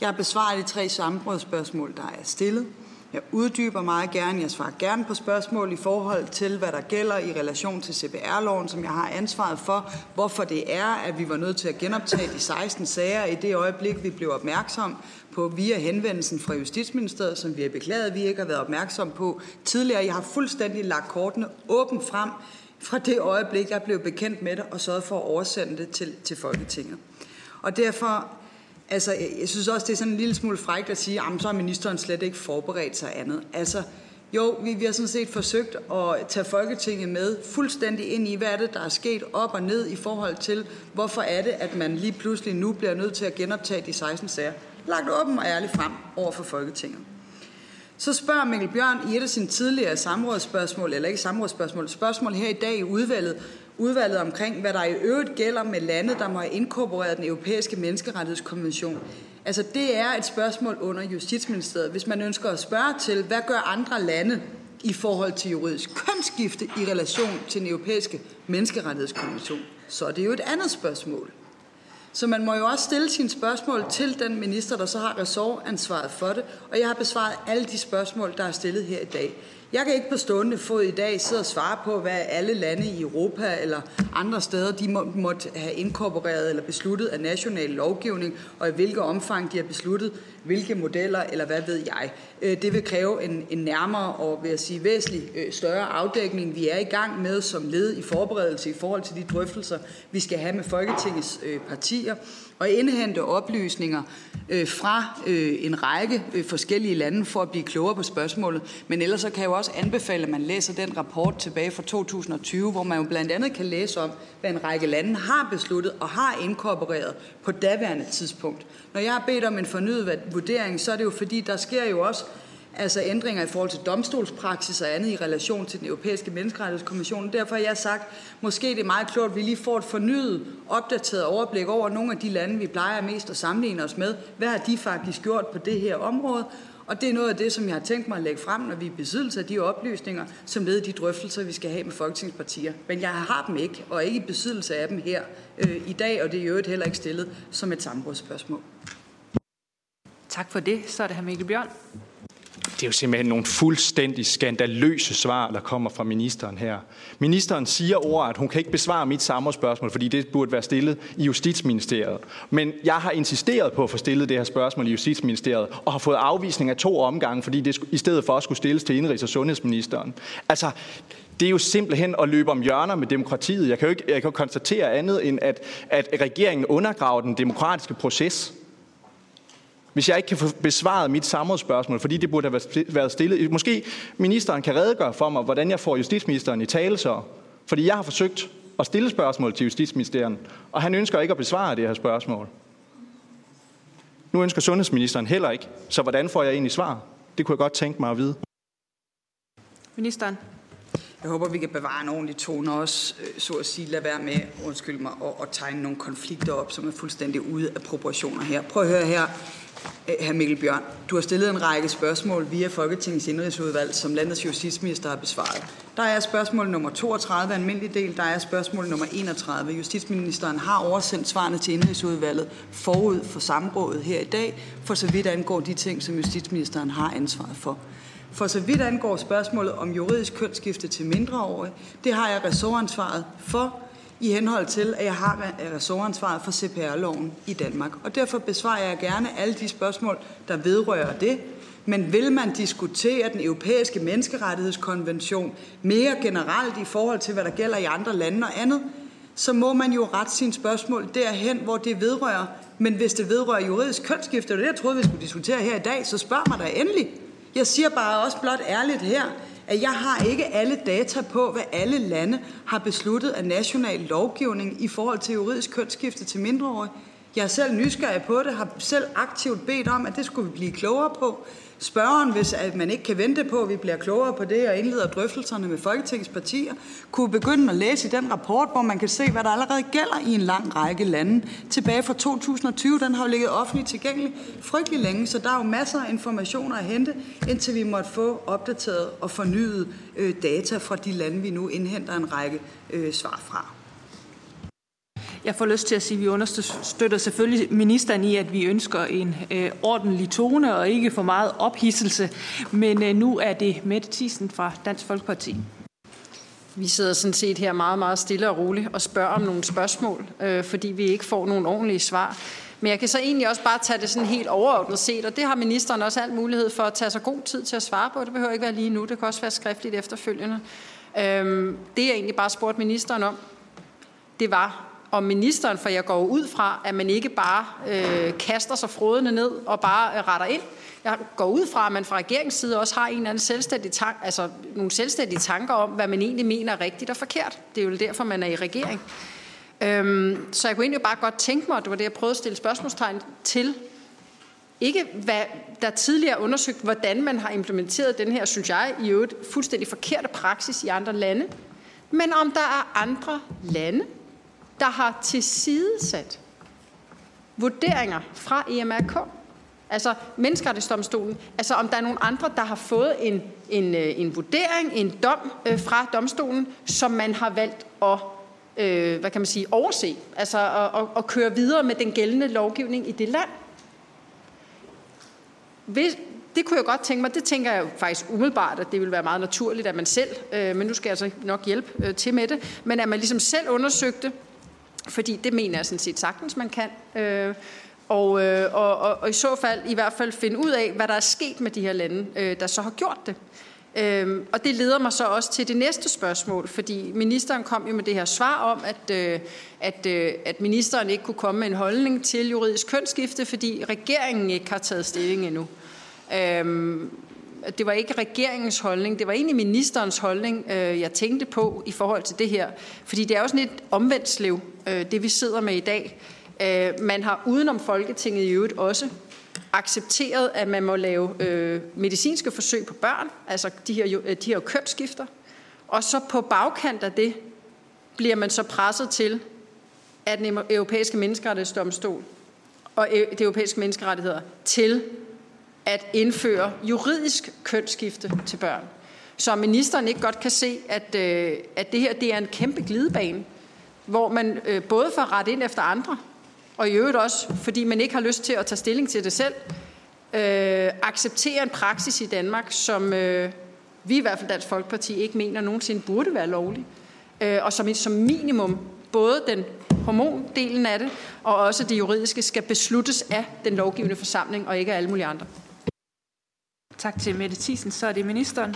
jeg har besvaret de tre samrådsspørgsmål, der er stillet. Jeg uddyber meget gerne, jeg svarer gerne på spørgsmål i forhold til, hvad der gælder i relation til CPR-loven, som jeg har ansvaret for, hvorfor det er, at vi var nødt til at genoptage de 16 sager i det øjeblik, vi blev opmærksom på via henvendelsen fra Justitsministeriet, som vi har beklaget, at vi ikke har været opmærksom på tidligere. Jeg har fuldstændig lagt kortene åbent frem fra det øjeblik, jeg blev bekendt med det, og sørget for at oversende det til, til Folketinget. Og derfor Altså, jeg synes også, det er sådan en lille smule frækt at sige, at så har ministeren slet ikke forberedt sig andet. Altså, jo, vi, vi har sådan set forsøgt at tage Folketinget med fuldstændig ind i, hvad er det, der er sket op og ned i forhold til, hvorfor er det, at man lige pludselig nu bliver nødt til at genoptage de 16 sager. Lagt åben og ærligt frem over for Folketinget. Så spørger Mikkel Bjørn i et af sine tidligere samrådsspørgsmål, eller ikke samrådsspørgsmål, spørgsmål her i dag i udvalget, udvalget omkring, hvad der i øvrigt gælder med lande, der må have inkorporeret den europæiske menneskerettighedskonvention. Altså det er et spørgsmål under Justitsministeriet. Hvis man ønsker at spørge til, hvad gør andre lande i forhold til juridisk kønsskifte i relation til den europæiske menneskerettighedskonvention, så er det jo et andet spørgsmål. Så man må jo også stille sine spørgsmål til den minister, der så har ressortansvaret for det, og jeg har besvaret alle de spørgsmål, der er stillet her i dag. Jeg kan ikke på stående fod i dag sidde og svare på, hvad alle lande i Europa eller andre steder, de må, måtte have inkorporeret eller besluttet af national lovgivning, og i hvilket omfang de har besluttet, hvilke modeller eller hvad ved jeg. Øh, det vil kræve en, en nærmere og vil jeg sige, væsentlig øh, større afdækning, vi er i gang med som led i forberedelse i forhold til de drøftelser, vi skal have med Folketingets øh, partier og indhente oplysninger øh, fra øh, en række øh, forskellige lande for at blive klogere på spørgsmålet. Men ellers så kan jeg jo også anbefale, at man læser den rapport tilbage fra 2020, hvor man jo blandt andet kan læse om, hvad en række lande har besluttet og har inkorporeret på daværende tidspunkt. Når jeg har bedt om en fornyet vurdering, så er det jo fordi, der sker jo også altså ændringer i forhold til domstolspraksis og andet i relation til den europæiske menneskerettighedskommission. Derfor har jeg sagt, måske det er meget klogt, at vi lige får et fornyet, opdateret overblik over nogle af de lande, vi plejer mest at sammenligne os med. Hvad har de faktisk gjort på det her område? Og det er noget af det, som jeg har tænkt mig at lægge frem, når vi er besiddelse af de oplysninger, som led de drøftelser, vi skal have med folketingspartier. Men jeg har dem ikke, og ikke i besiddelse af dem her øh, i dag, og det er i øvrigt heller ikke stillet som et samrådsspørgsmål. Tak for det. Så er det her Mikkel Bjørn. Det er jo simpelthen nogle fuldstændig skandaløse svar, der kommer fra ministeren her. Ministeren siger ord, at hun kan ikke besvare mit spørgsmål, fordi det burde være stillet i Justitsministeriet. Men jeg har insisteret på at få stillet det her spørgsmål i Justitsministeriet, og har fået afvisning af to omgange, fordi det i stedet for skulle stilles til Indrigs- og Sundhedsministeren. Altså, det er jo simpelthen at løbe om hjørner med demokratiet. Jeg kan jo ikke jeg kan konstatere andet end, at, at regeringen undergraver den demokratiske proces hvis jeg ikke kan få besvaret mit samrådsspørgsmål, fordi det burde have været stillet. Måske ministeren kan redegøre for mig, hvordan jeg får justitsministeren i tale så. Fordi jeg har forsøgt at stille spørgsmål til justitsministeren, og han ønsker ikke at besvare det her spørgsmål. Nu ønsker sundhedsministeren heller ikke, så hvordan får jeg egentlig svar? Det kunne jeg godt tænke mig at vide. Ministeren. Jeg håber, vi kan bevare en ordentlig tone også, øh, så at sige, lad være med, undskyld mig, at, at tegne nogle konflikter op, som er fuldstændig ude af proportioner her. Prøv at høre her. Øh, Hr. Mikkel Bjørn, du har stillet en række spørgsmål via Folketingets indrigsudvalg, som landets justitsminister har besvaret. Der er spørgsmål nummer 32, almindelig del. Der er spørgsmål nummer 31. Justitsministeren har oversendt svarene til indrigsudvalget forud for samrådet her i dag, for så vidt angår de ting, som justitsministeren har ansvaret for. For så vidt angår spørgsmålet om juridisk kønsskifte til mindreårige, det har jeg ressortansvaret for, i henhold til, at jeg har ressortansvaret for CPR-loven i Danmark. Og derfor besvarer jeg gerne alle de spørgsmål, der vedrører det. Men vil man diskutere den europæiske menneskerettighedskonvention mere generelt i forhold til, hvad der gælder i andre lande og andet, så må man jo rette sine spørgsmål derhen, hvor det vedrører. Men hvis det vedrører juridisk kønsskifte, og det jeg troede, vi skulle diskutere her i dag, så spørg mig da endelig. Jeg siger bare også blot ærligt her, at jeg har ikke alle data på, hvad alle lande har besluttet af national lovgivning i forhold til juridisk kønsskifte til mindreårige. Jeg er selv nysgerrig på det, har selv aktivt bedt om, at det skulle vi blive klogere på spørgeren, hvis at man ikke kan vente på, at vi bliver klogere på det og indleder drøftelserne med Folketingets partier, kunne begynde at læse i den rapport, hvor man kan se, hvad der allerede gælder i en lang række lande. Tilbage fra 2020, den har jo ligget offentligt tilgængelig frygtelig længe, så der er jo masser af informationer at hente, indtil vi måtte få opdateret og fornyet øh, data fra de lande, vi nu indhenter en række øh, svar fra. Jeg får lyst til at sige, at vi understøtter selvfølgelig ministeren i, at vi ønsker en øh, ordentlig tone og ikke for meget ophidselse. Men øh, nu er det Mette Thiesen fra Dansk Folkeparti. Vi sidder sådan set her meget, meget stille og roligt og spørger om nogle spørgsmål, øh, fordi vi ikke får nogle ordentlige svar. Men jeg kan så egentlig også bare tage det sådan helt overordnet set, og det har ministeren også alt mulighed for at tage sig god tid til at svare på. Det behøver ikke være lige nu, det kan også være skriftligt efterfølgende. Øhm, det jeg egentlig bare spurgte ministeren om, det var, om ministeren, for jeg går ud fra, at man ikke bare øh, kaster sig frodende ned og bare øh, retter ind. Jeg går ud fra, at man fra regeringens side også har en eller anden selvstændig tank, altså nogle selvstændige tanker om, hvad man egentlig mener er rigtigt og forkert. Det er jo derfor, man er i regering. Øhm, så jeg kunne egentlig bare godt tænke mig, og det var det, jeg prøvede at stille spørgsmålstegn til, ikke hvad der tidligere undersøgt, hvordan man har implementeret den her, synes jeg, i øvrigt fuldstændig forkerte praksis i andre lande, men om der er andre lande, der har tilsidesat vurderinger fra EMRK, altså menneskerettighedsdomstolen, altså om der er nogen andre, der har fået en, en, øh, en vurdering, en dom øh, fra domstolen, som man har valgt at øh, hvad kan man sige, overse, altså at, at, at køre videre med den gældende lovgivning i det land. Hvis, det kunne jeg godt tænke mig, det tænker jeg faktisk umiddelbart, at det vil være meget naturligt, at man selv, øh, men nu skal jeg altså nok hjælpe øh, til med det, men at man ligesom selv undersøgte, fordi det mener jeg sådan set sagtens, man kan. Øh, og, øh, og, og, og i så fald i hvert fald finde ud af, hvad der er sket med de her lande, øh, der så har gjort det. Øhm, og det leder mig så også til det næste spørgsmål, fordi ministeren kom jo med det her svar om, at, øh, at, øh, at ministeren ikke kunne komme med en holdning til juridisk kønsskifte, fordi regeringen ikke har taget stilling endnu. Øhm, det var ikke regeringens holdning, det var egentlig ministerens holdning, øh, jeg tænkte på i forhold til det her. Fordi det er jo sådan et omvendt slev, øh, det vi sidder med i dag. Øh, man har udenom Folketinget i øvrigt også accepteret, at man må lave øh, medicinske forsøg på børn, altså de her, øh, de her kønsskifter, og så på bagkant af det bliver man så presset til, at den europæiske menneskerettighedsdomstol og øh, det europæiske menneskerettigheder til at indføre juridisk kønsskifte til børn. Så ministeren ikke godt kan se, at, øh, at det her det er en kæmpe glidebane, hvor man øh, både får ret ind efter andre, og i øvrigt også, fordi man ikke har lyst til at tage stilling til det selv, øh, acceptere en praksis i Danmark, som øh, vi i hvert fald Dansk Folkeparti ikke mener nogensinde burde være lovlig, øh, og som som minimum både den hormondelen af det, og også det juridiske skal besluttes af den lovgivende forsamling, og ikke af alle mulige andre. Tak til Mette Thiesen. Så er det ministeren.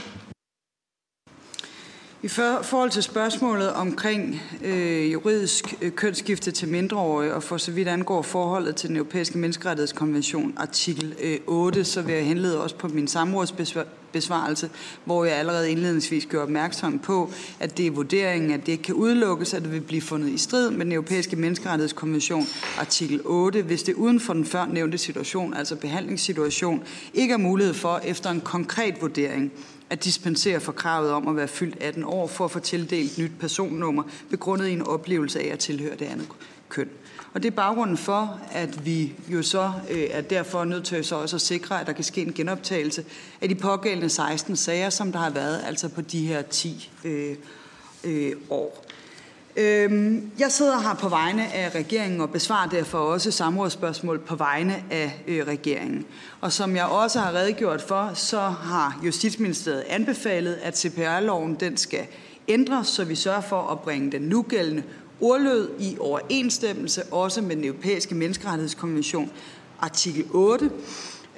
I forhold til spørgsmålet omkring øh, juridisk øh, kønsskifte til mindreårige, og for så vidt angår forholdet til den europæiske menneskerettighedskonvention, artikel øh, 8, så vil jeg henlede også på min samrådsbesvarelse, hvor jeg allerede indledningsvis gjorde opmærksom på, at det er vurderingen, at det ikke kan udelukkes, at det vil blive fundet i strid med den europæiske menneskerettighedskonvention, artikel 8, hvis det uden for den før nævnte situation, altså behandlingssituation, ikke er mulighed for efter en konkret vurdering at dispensere fra kravet om at være fyldt 18 år for at få tildelt nyt personnummer, begrundet i en oplevelse af at tilhøre det andet køn. Og det er baggrunden for, at vi jo så øh, er derfor nødt til så også at sikre, at der kan ske en genoptagelse af de pågældende 16 sager, som der har været altså på de her 10 øh, øh, år. Øhm, jeg sidder her på vegne af regeringen og besvarer derfor også samrådsspørgsmål på vegne af øh, regeringen. Og som jeg også har redegjort for, så har Justitsministeriet anbefalet, at CPR-loven den skal ændres, så vi sørger for at bringe den nugældende ordlød i overensstemmelse også med den europæiske menneskerettighedskonvention artikel 8.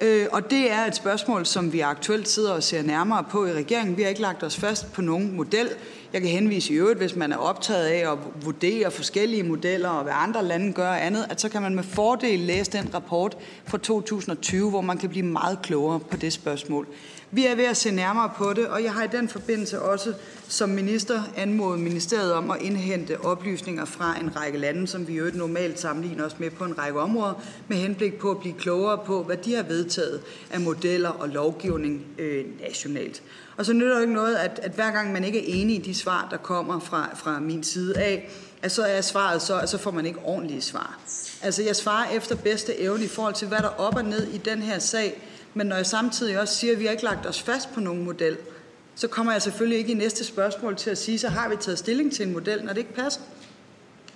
Øh, og det er et spørgsmål, som vi aktuelt sidder og ser nærmere på i regeringen. Vi har ikke lagt os fast på nogen model. Jeg kan henvise i øvrigt, hvis man er optaget af at vurdere forskellige modeller og hvad andre lande gør andet, at så kan man med fordel læse den rapport fra 2020, hvor man kan blive meget klogere på det spørgsmål. Vi er ved at se nærmere på det, og jeg har i den forbindelse også som minister anmodet ministeriet om at indhente oplysninger fra en række lande, som vi jo normalt sammenligner os med på en række områder, med henblik på at blive klogere på, hvad de har vedtaget af modeller og lovgivning øh, nationalt. Og så nytter det ikke noget, at, at hver gang man ikke er enig i de svar, der kommer fra, fra min side af, at så er svaret så, at så får man ikke ordentlige svar. Altså jeg svarer efter bedste evne i forhold til, hvad der er op og ned i den her sag, men når jeg samtidig også siger, at vi har ikke lagt os fast på nogen model, så kommer jeg selvfølgelig ikke i næste spørgsmål til at sige, så har vi taget stilling til en model, når det ikke passer.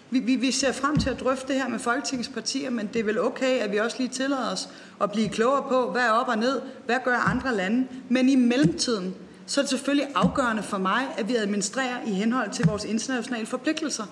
Vi, vi, vi ser frem til at drøfte det her med Folketingets partier, men det er vel okay, at vi også lige tillader os at blive klogere på, hvad er op og ned, hvad gør andre lande. Men i mellemtiden, så er det selvfølgelig afgørende for mig, at vi administrerer i henhold til vores internationale forpligtelser.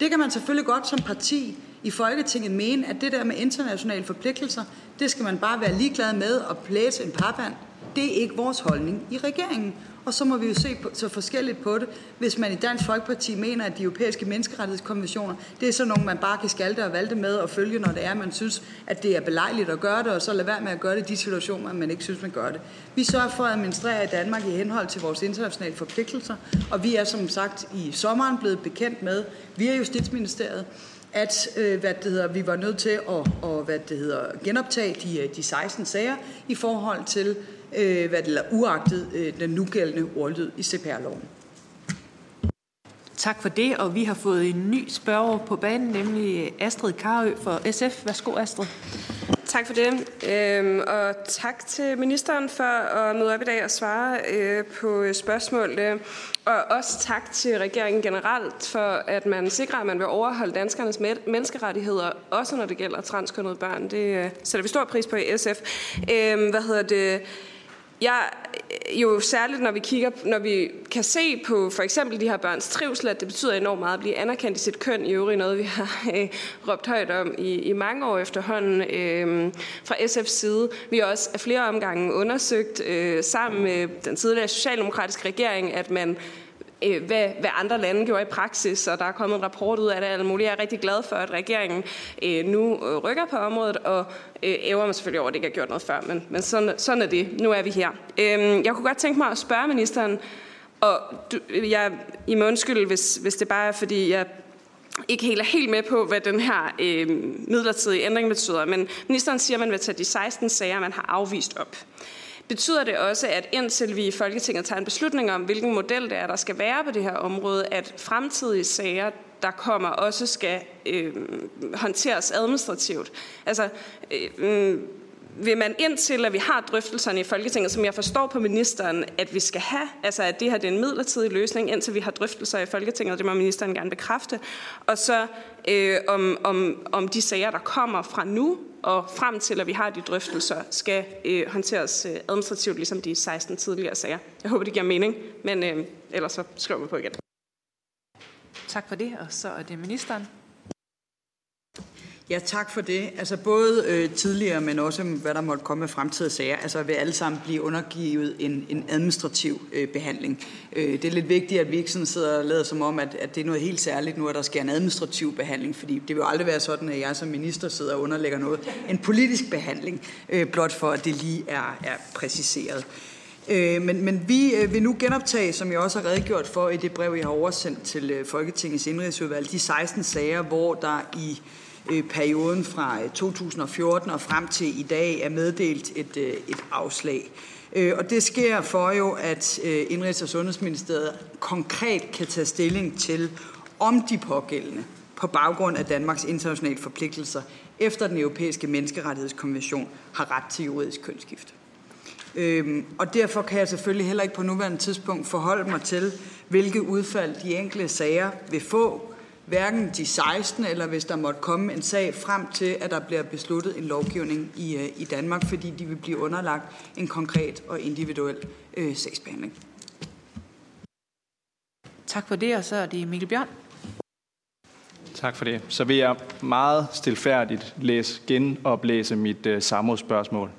Det kan man selvfølgelig godt som parti i Folketinget mene, at det der med internationale forpligtelser, det skal man bare være ligeglad med og plæse en papand. Det er ikke vores holdning i regeringen. Og så må vi jo se på, så forskelligt på det, hvis man i Dansk Folkeparti mener, at de europæiske menneskerettighedskonventioner, det er sådan nogle, man bare kan skalte og valte med og følge, når det er, man synes, at det er belejligt at gøre det, og så lade være med at gøre det i de situationer, man ikke synes, man gør det. Vi sørger for at administrere i Danmark i henhold til vores internationale forpligtelser, og vi er som sagt i sommeren blevet bekendt med via Justitsministeriet, at øh, hvad det hedder, vi var nødt til at og, hvad det hedder, genoptage de, øh, de 16 sager i forhold til øh, hvad det er, uagtet øh, den nugældende ordlyd i CPR-loven. Tak for det, og vi har fået en ny spørger på banen, nemlig Astrid Karø for SF. Værsgo, Astrid. Tak for det, øhm, og tak til ministeren for at møde op i dag og svare øh, på spørgsmål. Øh, og også tak til regeringen generelt for, at man sikrer, at man vil overholde danskernes menneskerettigheder, også når det gælder transkønnede børn. Det øh, sætter vi stor pris på i SF. Øhm, hvad hedder det? Jeg, jo særligt, når vi kigger, når vi kan se på for eksempel de her børns trivsel, at det betyder enormt meget at blive anerkendt i sit køn. I øvrigt noget, vi har øh, råbt højt om i, i mange år efterhånden øh, fra SF's side. Vi har også af flere omgange undersøgt øh, sammen med den tidligere socialdemokratiske regering, at man øh, hvad, hvad andre lande gjorde i praksis, og der er kommet en rapport ud af det alt muligt. Jeg er rigtig glad for, at regeringen øh, nu øh, rykker på området, og øh, æver mig selvfølgelig over, at det ikke har gjort noget før, men, men sådan, sådan er det. Nu er vi her. Øh, jeg kunne godt tænke mig at spørge ministeren, og du, jeg, I må undskylde, hvis, hvis det bare er, fordi jeg ikke helt er helt med på, hvad den her øh, midlertidige ændring betyder. Men ministeren siger, at man vil tage de 16 sager, man har afvist op. Betyder det også, at indtil vi i Folketinget tager en beslutning om, hvilken model det er, der skal være på det her område, at fremtidige sager, der kommer, også skal øh, håndteres administrativt? Altså, øh, vil man indtil, at vi har drøftelserne i Folketinget, som jeg forstår på ministeren, at vi skal have, altså at det her det er en midlertidig løsning, indtil vi har drøftelser i Folketinget, og det må ministeren gerne bekræfte, og så øh, om, om, om de sager, der kommer fra nu og frem til, at vi har de drøftelser, skal øh, håndteres øh, administrativt, ligesom de 16 tidligere sager. Jeg håber, det giver mening, men øh, ellers så skriver vi på igen. Tak for det, og så er det ministeren. Ja, tak for det. Altså både øh, tidligere, men også mm, hvad der måtte komme af fremtidige sager, altså vil alle sammen blive undergivet en, en administrativ øh, behandling. Øh, det er lidt vigtigt, at vi ikke sådan sidder og lader som om, at, at det er noget helt særligt nu, at der sker en administrativ behandling, fordi det vil jo aldrig være sådan, at jeg som minister sidder og underlægger noget. En politisk behandling, øh, blot for at det lige er, er præciseret. Øh, men, men vi øh, vil nu genoptage, som jeg også har redegjort for i det brev, jeg har oversendt til øh, Folketingets indrigsudvalg, de 16 sager, hvor der i øh, Øh, perioden fra øh, 2014 og frem til i dag er meddelt et, øh, et afslag. Og det sker for jo, at Indrigs- og Sundhedsministeriet konkret kan tage stilling til, om de pågældende på baggrund af Danmarks internationale forpligtelser efter den europæiske menneskerettighedskonvention har ret til juridisk kønsskift. Øhm, og derfor kan jeg selvfølgelig heller ikke på nuværende tidspunkt forholde mig til, hvilke udfald de enkelte sager vil få, hverken de 16, eller hvis der måtte komme en sag frem til, at der bliver besluttet en lovgivning i, øh, i Danmark, fordi de vil blive underlagt en konkret og individuel øh, sagsbehandling. Tak for det, og så er det Mikkel Bjørn. Tak for det. Så vil jeg meget stilfærdigt læse, genoplæse mit øh, samrådsspørgsmål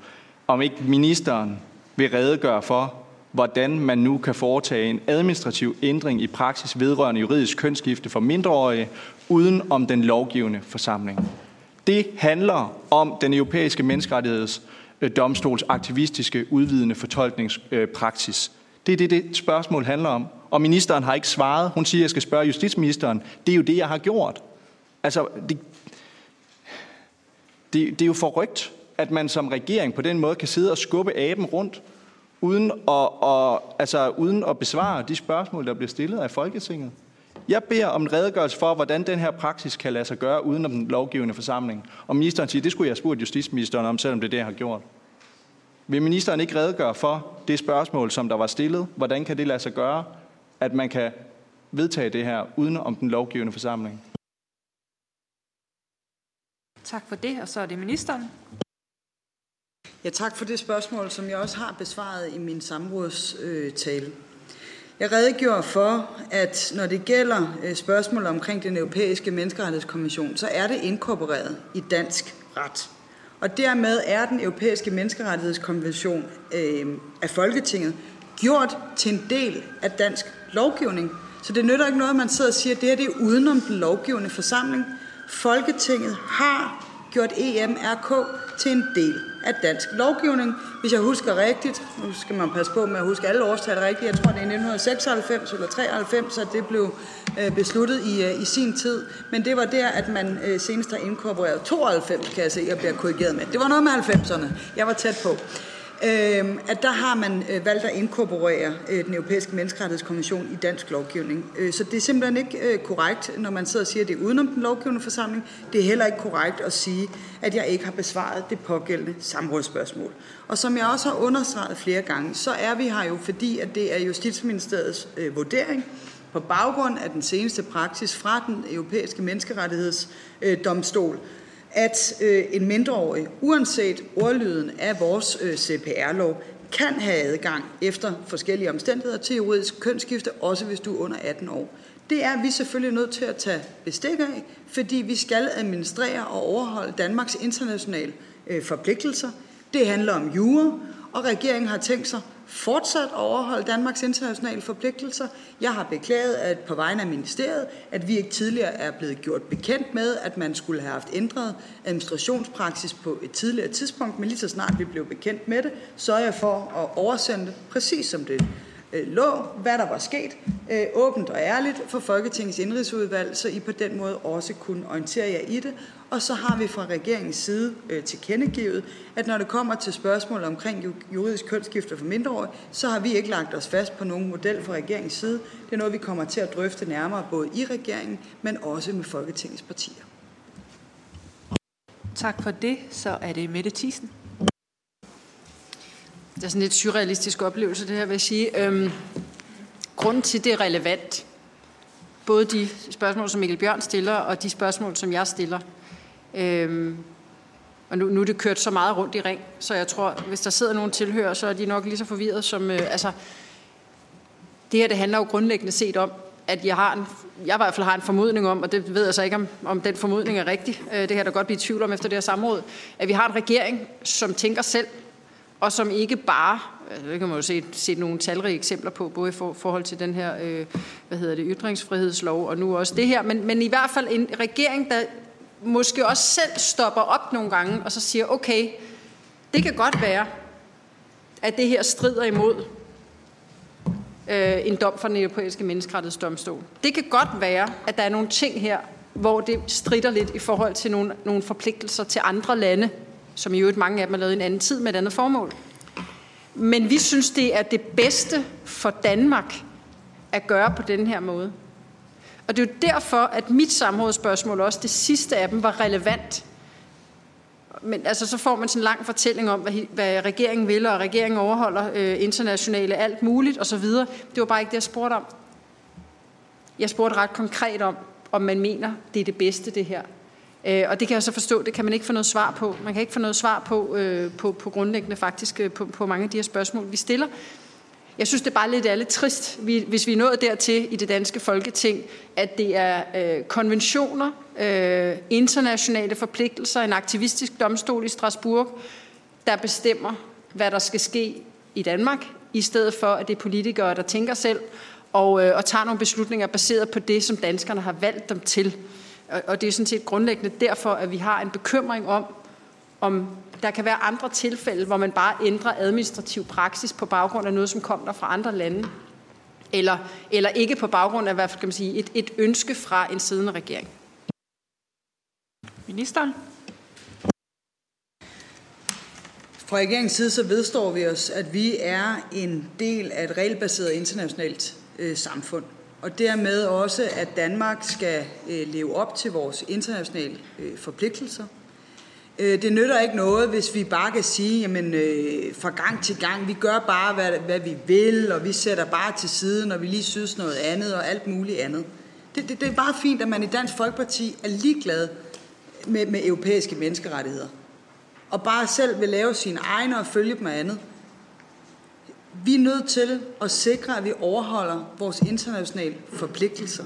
om ikke ministeren vil redegøre for, hvordan man nu kan foretage en administrativ ændring i praksis vedrørende juridisk kønsskifte for mindreårige, uden om den lovgivende forsamling. Det handler om den europæiske menneskerettigheds domstols aktivistiske udvidende fortolkningspraksis. Det er det, det spørgsmål handler om. Og ministeren har ikke svaret. Hun siger, at jeg skal spørge justitsministeren. Det er jo det, jeg har gjort. Altså, det, det, det er jo forrygt at man som regering på den måde kan sidde og skubbe aben rundt, uden at, og, altså, uden at besvare de spørgsmål, der bliver stillet af Folketinget. Jeg beder om en redegørelse for, hvordan den her praksis kan lade sig gøre uden om den lovgivende forsamling. Og ministeren siger, det skulle jeg have spurgt justitsministeren om, selvom det er det, jeg har gjort. Vil ministeren ikke redegøre for det spørgsmål, som der var stillet? Hvordan kan det lade sig gøre, at man kan vedtage det her uden om den lovgivende forsamling? Tak for det, og så er det ministeren. Ja, tak for det spørgsmål, som jeg også har besvaret i min samrådstale. Jeg redegjorde for, at når det gælder øh, spørgsmål omkring den europæiske menneskerettighedskonvention, så er det inkorporeret i dansk ret. Og dermed er den europæiske menneskerettighedskonvention øh, af Folketinget gjort til en del af dansk lovgivning. Så det nytter ikke noget, at man sidder og siger, at det her det er udenom den lovgivende forsamling. Folketinget har gjort EMRK til en del af dansk lovgivning. Hvis jeg husker rigtigt, nu skal man passe på med at huske alle årstal rigtigt, jeg tror det er 1996 eller 93, at det blev øh, besluttet i, øh, i sin tid. Men det var der, at man øh, senest har inkorporeret 92, kan jeg se, jeg bliver korrigeret med. Det var noget med 90'erne. Jeg var tæt på øh, at der har man øh, valgt at inkorporere øh, den europæiske menneskerettighedskonvention i dansk lovgivning. Øh, så det er simpelthen ikke øh, korrekt, når man sidder og siger, at det er udenom den lovgivende forsamling. Det er heller ikke korrekt at sige, at jeg ikke har besvaret det pågældende samrådsspørgsmål. Og som jeg også har understreget flere gange, så er vi her jo, fordi at det er Justitsministeriets øh, vurdering, på baggrund af den seneste praksis fra den europæiske menneskerettighedsdomstol, at øh, en mindreårig, uanset ordlyden af vores øh, CPR-lov, kan have adgang efter forskellige omstændigheder til juridisk kønsskifte, også hvis du er under 18 år. Det er vi selvfølgelig nødt til at tage bestik af, fordi vi skal administrere og overholde Danmarks internationale øh, forpligtelser. Det handler om jure, og regeringen har tænkt sig fortsat at overholde Danmarks internationale forpligtelser. Jeg har beklaget at på vegne af ministeriet, at vi ikke tidligere er blevet gjort bekendt med, at man skulle have haft ændret administrationspraksis på et tidligere tidspunkt, men lige så snart vi blev bekendt med det, så er jeg for at oversende det, præcis som det øh, lå, hvad der var sket, øh, åbent og ærligt for Folketingets indrigsudvalg, så I på den måde også kunne orientere jer i det. Og så har vi fra regeringens side øh, tilkendegivet, at når det kommer til spørgsmål omkring juridisk kønsskifte for mindreårige, så har vi ikke lagt os fast på nogen model fra regeringens side. Det er noget, vi kommer til at drøfte nærmere både i regeringen, men også med Folketingets partier. Tak for det. Så er det Mette Thiesen. Det er sådan lidt surrealistisk oplevelse, det her vil jeg sige. Øhm, grunden til, det er relevant, både de spørgsmål, som Mikkel Bjørn stiller, og de spørgsmål, som jeg stiller. Øhm, og nu, nu er det kørt så meget rundt i ring, så jeg tror, hvis der sidder nogen tilhører, så er de nok lige så forvirret som... Øh, altså, det her det handler jo grundlæggende set om, at jeg har en, jeg i hvert fald har en formodning om, og det ved jeg så ikke, om, om den formodning er rigtig, øh, det kan jeg da godt blive i tvivl om efter det her samråd, at vi har en regering, som tænker selv, og som ikke bare, øh, det kan man jo se, se nogle talrige eksempler på, både i for, forhold til den her, øh, hvad hedder det, ytringsfrihedslov, og nu også det her, men, men i hvert fald en regering, der måske også selv stopper op nogle gange, og så siger, okay, det kan godt være, at det her strider imod øh, en dom fra den europæiske menneskerettighedsdomstol. Det kan godt være, at der er nogle ting her, hvor det strider lidt i forhold til nogle, nogle forpligtelser til andre lande, som i øvrigt mange af dem er lavet i en anden tid med et andet formål. Men vi synes, det er det bedste for Danmark at gøre på den her måde. Og det er jo derfor, at mit samrådsspørgsmål, også det sidste af dem, var relevant. Men altså, så får man sådan en lang fortælling om, hvad, hvad regeringen vil, og regeringen overholder øh, internationale alt muligt osv. Det var bare ikke det, jeg spurgte om. Jeg spurgte ret konkret om, om man mener, det er det bedste, det her. Øh, og det kan jeg så forstå, det kan man ikke få noget svar på. Man kan ikke få noget svar på, øh, på, på grundlæggende faktisk øh, på, på mange af de her spørgsmål, vi stiller. Jeg synes, det er bare lidt, er lidt trist, hvis vi er nået dertil i det danske folketing, at det er øh, konventioner, øh, internationale forpligtelser, en aktivistisk domstol i Strasbourg, der bestemmer, hvad der skal ske i Danmark, i stedet for, at det er politikere, der tænker selv og, øh, og tager nogle beslutninger baseret på det, som danskerne har valgt dem til. Og det er sådan set grundlæggende derfor, at vi har en bekymring om, om der kan være andre tilfælde, hvor man bare ændrer administrativ praksis på baggrund af noget, som kommer fra andre lande. Eller, eller ikke på baggrund af hvad kan man sige, et, et ønske fra en siddende regering. Ministeren? Fra regeringens side så vedstår vi os, at vi er en del af et regelbaseret internationalt øh, samfund og dermed også, at Danmark skal øh, leve op til vores internationale øh, forpligtelser. Øh, det nytter ikke noget, hvis vi bare kan sige, jamen øh, fra gang til gang, vi gør bare, hvad, hvad vi vil, og vi sætter bare til siden, når vi lige synes noget andet, og alt muligt andet. Det, det, det er bare fint, at man i Dansk Folkeparti er ligeglad med, med europæiske menneskerettigheder. Og bare selv vil lave sine egne og følge dem af andet. Vi er nødt til at sikre, at vi overholder vores internationale forpligtelser.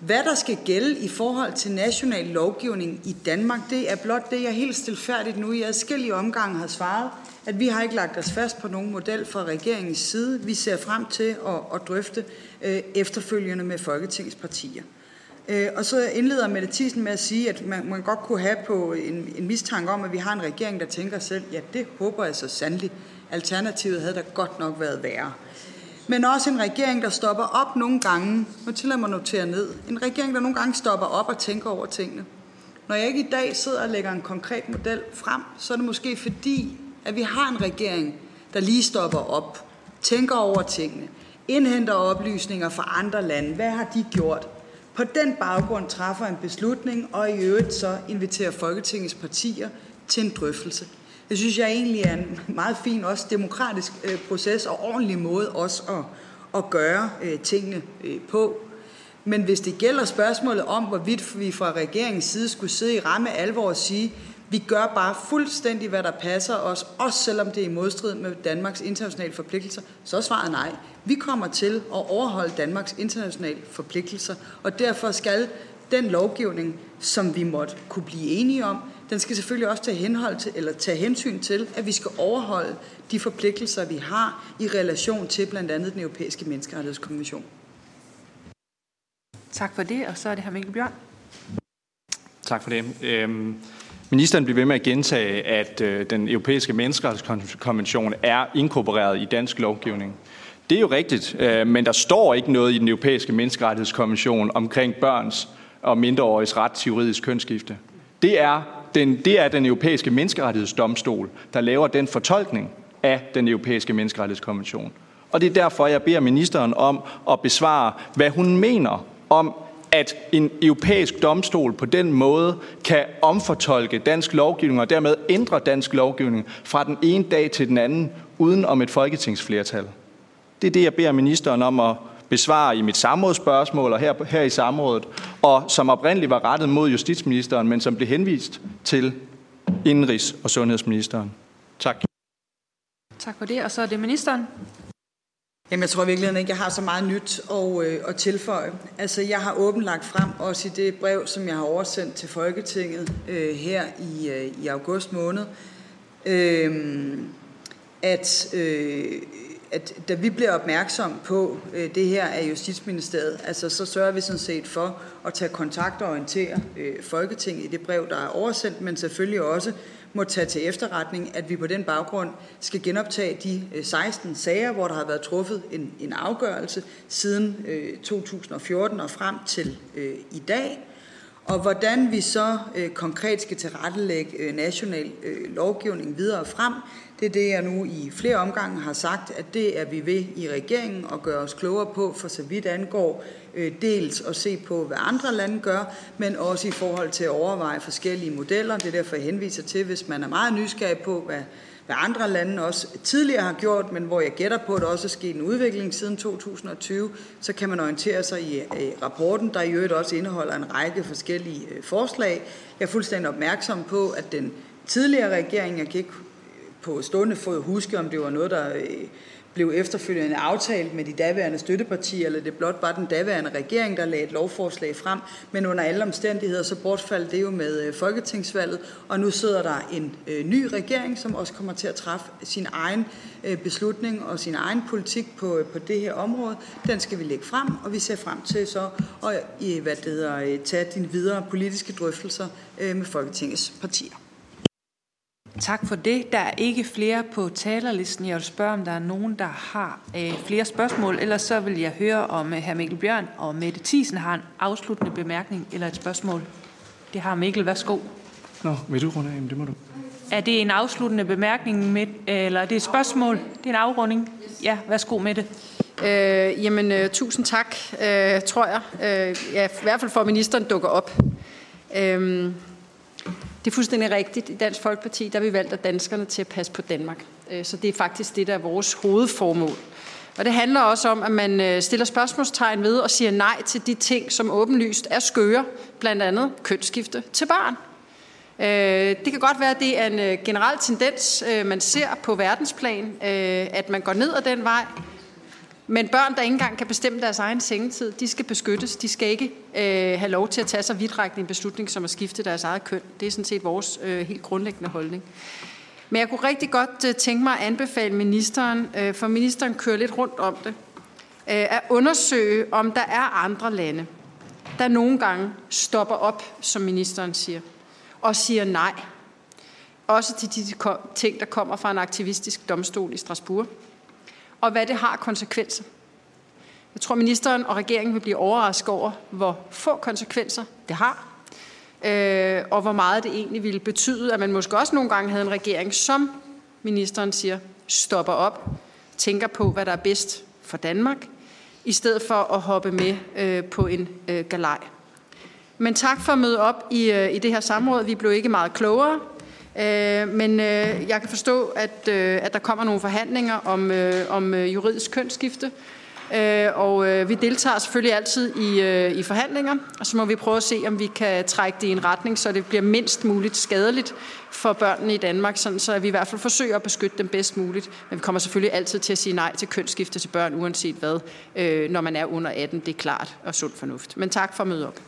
Hvad der skal gælde i forhold til national lovgivning i Danmark, det er blot det, jeg helt stilfærdigt nu i adskillige omgange har svaret, at vi har ikke lagt os fast på nogen model fra regeringens side. Vi ser frem til at, at drøfte øh, efterfølgende med Folketingets partier. Øh, og så indleder Mette Thiesen med at sige, at man, man godt kunne have på en, en mistanke om, at vi har en regering, der tænker selv, ja, det håber jeg så sandelig. Alternativet havde da godt nok været værre. Men også en regering, der stopper op nogle gange. Nu tillader mig notere ned. En regering, der nogle gange stopper op og tænker over tingene. Når jeg ikke i dag sidder og lægger en konkret model frem, så er det måske fordi, at vi har en regering, der lige stopper op, tænker over tingene, indhenter oplysninger fra andre lande. Hvad har de gjort? På den baggrund træffer en beslutning, og i øvrigt så inviterer Folketingets partier til en drøftelse. Det synes jeg egentlig er en meget fin, også demokratisk øh, proces og ordentlig måde også at, at gøre øh, tingene øh, på. Men hvis det gælder spørgsmålet om, hvorvidt vi fra regeringens side skulle sidde i ramme alvor og sige, vi gør bare fuldstændig, hvad der passer os, også selvom det er i modstrid med Danmarks internationale forpligtelser, så er svaret nej. Vi kommer til at overholde Danmarks internationale forpligtelser, og derfor skal den lovgivning, som vi måtte kunne blive enige om, den skal selvfølgelig også tage, henhold til, eller tage hensyn til, at vi skal overholde de forpligtelser, vi har i relation til blandt andet den europæiske menneskerettighedskonvention. Tak for det, og så er det her Mikkel Bjørn. Tak for det. Øhm, Ministeren bliver ved med at gentage, at øh, den europæiske menneskerettighedskonvention er inkorporeret i dansk lovgivning. Det er jo rigtigt, øh, men der står ikke noget i den europæiske menneskerettighedskonvention omkring børns og mindreåriges ret til juridisk kønsskifte. Det er den, det er den europæiske menneskerettighedsdomstol, der laver den fortolkning af den europæiske menneskerettighedskonvention. Og det er derfor, jeg beder ministeren om at besvare, hvad hun mener om, at en europæisk domstol på den måde kan omfortolke dansk lovgivning og dermed ændre dansk lovgivning fra den ene dag til den anden, uden om et folketingsflertal. Det er det, jeg beder ministeren om at besvare i mit samrådsspørgsmål og her, her i samrådet, og som oprindeligt var rettet mod justitsministeren, men som blev henvist til indenrigs- og sundhedsministeren. Tak. Tak for det, og så er det ministeren. Jamen, jeg tror virkelig ikke, jeg har så meget nyt at, øh, at tilføje. Altså, jeg har åbent lagt frem, også i det brev, som jeg har oversendt til Folketinget øh, her i, øh, i august måned, øh, at, øh, at da vi bliver opmærksom på øh, det her af Justitsministeriet, altså, så sørger vi sådan set for at tage kontakt og orientere øh, Folketinget i det brev, der er oversendt, men selvfølgelig også må tage til efterretning, at vi på den baggrund skal genoptage de øh, 16 sager, hvor der har været truffet en, en afgørelse siden øh, 2014 og frem til øh, i dag. Og hvordan vi så øh, konkret skal tilrettelægge øh, national øh, lovgivning videre frem, det er det, jeg nu i flere omgange har sagt, at det er vi ved i regeringen og gøre os klogere på, for så vidt angår øh, dels at se på, hvad andre lande gør, men også i forhold til at overveje forskellige modeller. Det er derfor, jeg henviser til, hvis man er meget nysgerrig på, hvad, hvad andre lande også tidligere har gjort, men hvor jeg gætter på, at der også er sket en udvikling siden 2020, så kan man orientere sig i, øh, rapporten, der i øvrigt også indeholder en række forskellige øh, forslag. Jeg er fuldstændig opmærksom på, at den tidligere regering, jeg kan ikke på stående fod huske, om det var noget, der øh, blev efterfølgende aftalt med de daværende støttepartier, eller det blot var den daværende regering, der lagde et lovforslag frem. Men under alle omstændigheder, så bortfaldt det jo med øh, folketingsvalget, og nu sidder der en øh, ny regering, som også kommer til at træffe sin egen beslutning og sin egen politik på, på det her område. Den skal vi lægge frem, og vi ser frem til så at hvad det hedder, tage dine videre politiske drøftelser med Folketingets partier. Tak for det. Der er ikke flere på talerlisten. Jeg vil spørge, om der er nogen, der har øh, flere spørgsmål. Ellers så vil jeg høre, om øh, hr. Mikkel Bjørn og Mette Thiesen har en afsluttende bemærkning eller et spørgsmål. Det har Mikkel. Værsgo. Nå, vil du runde af? Det må du. Er det en afsluttende bemærkning, med, eller er det et spørgsmål? Det er en afrunding. Ja, værsgo med det. Øh, jamen, øh, tusind tak, øh, tror jeg. Øh, ja, I hvert fald for, at ministeren dukker op. Øh, det er fuldstændig rigtigt. I Dansk Folkeparti der har vi valgt at danskerne til at passe på Danmark. Øh, så det er faktisk det, der er vores hovedformål. Og det handler også om, at man øh, stiller spørgsmålstegn ved og siger nej til de ting, som åbenlyst er skøre, blandt andet kønsskifte til barn. Øh, det kan godt være, at det er en generel tendens, man ser på verdensplan, at man går ned ad den vej. Men børn, der ikke engang kan bestemme deres egen sengetid, de skal beskyttes. De skal ikke øh, have lov til at tage så vidtrækkende en beslutning som at skifte deres eget køn. Det er sådan set vores øh, helt grundlæggende holdning. Men jeg kunne rigtig godt øh, tænke mig at anbefale ministeren, øh, for ministeren kører lidt rundt om det, øh, at undersøge, om der er andre lande, der nogle gange stopper op, som ministeren siger, og siger nej. Også til de ting, der kommer fra en aktivistisk domstol i Strasbourg og hvad det har konsekvenser. Jeg tror, ministeren og regeringen vil blive overrasket over, hvor få konsekvenser det har, øh, og hvor meget det egentlig ville betyde, at man måske også nogle gange havde en regering, som ministeren siger, stopper op, tænker på, hvad der er bedst for Danmark, i stedet for at hoppe med øh, på en øh, galej. Men tak for at møde op i, øh, i det her samråd. Vi blev ikke meget klogere. Øh, men øh, jeg kan forstå, at, øh, at der kommer nogle forhandlinger om, øh, om øh, juridisk kønsskifte. Øh, og vi deltager selvfølgelig altid i, i forhandlinger, og så må vi prøve at se, om vi kan trække det i en retning, så det bliver mindst muligt skadeligt for børnene i Danmark, sådan så vi i hvert fald forsøger at beskytte dem bedst muligt. Men vi kommer selvfølgelig altid til at sige nej til kønsskifte til børn, uanset hvad, når man er under 18. Det er klart og sund fornuft. Men tak for at møde op.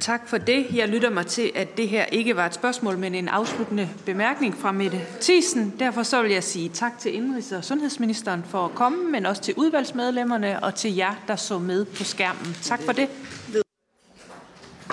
Tak for det. Jeg lytter mig til, at det her ikke var et spørgsmål, men en afsluttende bemærkning fra Mette Thiesen. Derfor så vil jeg sige tak til Indrigs- og Sundhedsministeren for at komme, men også til udvalgsmedlemmerne og til jer, der så med på skærmen. Tak for det.